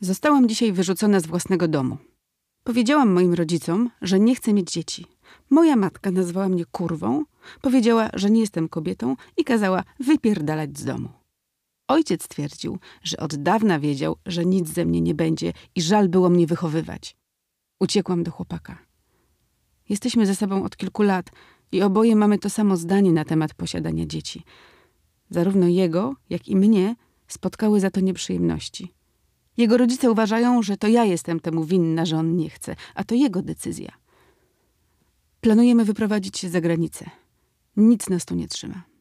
Zostałam dzisiaj wyrzucona z własnego domu. Powiedziałam moim rodzicom, że nie chcę mieć dzieci. Moja matka nazwała mnie kurwą, powiedziała, że nie jestem kobietą i kazała wypierdalać z domu. Ojciec twierdził, że od dawna wiedział, że nic ze mnie nie będzie i żal było mnie wychowywać. Uciekłam do chłopaka. Jesteśmy ze sobą od kilku lat i oboje mamy to samo zdanie na temat posiadania dzieci. Zarówno jego, jak i mnie spotkały za to nieprzyjemności. Jego rodzice uważają, że to ja jestem temu winna, że on nie chce, a to jego decyzja. Planujemy wyprowadzić się za granicę. Nic nas tu nie trzyma.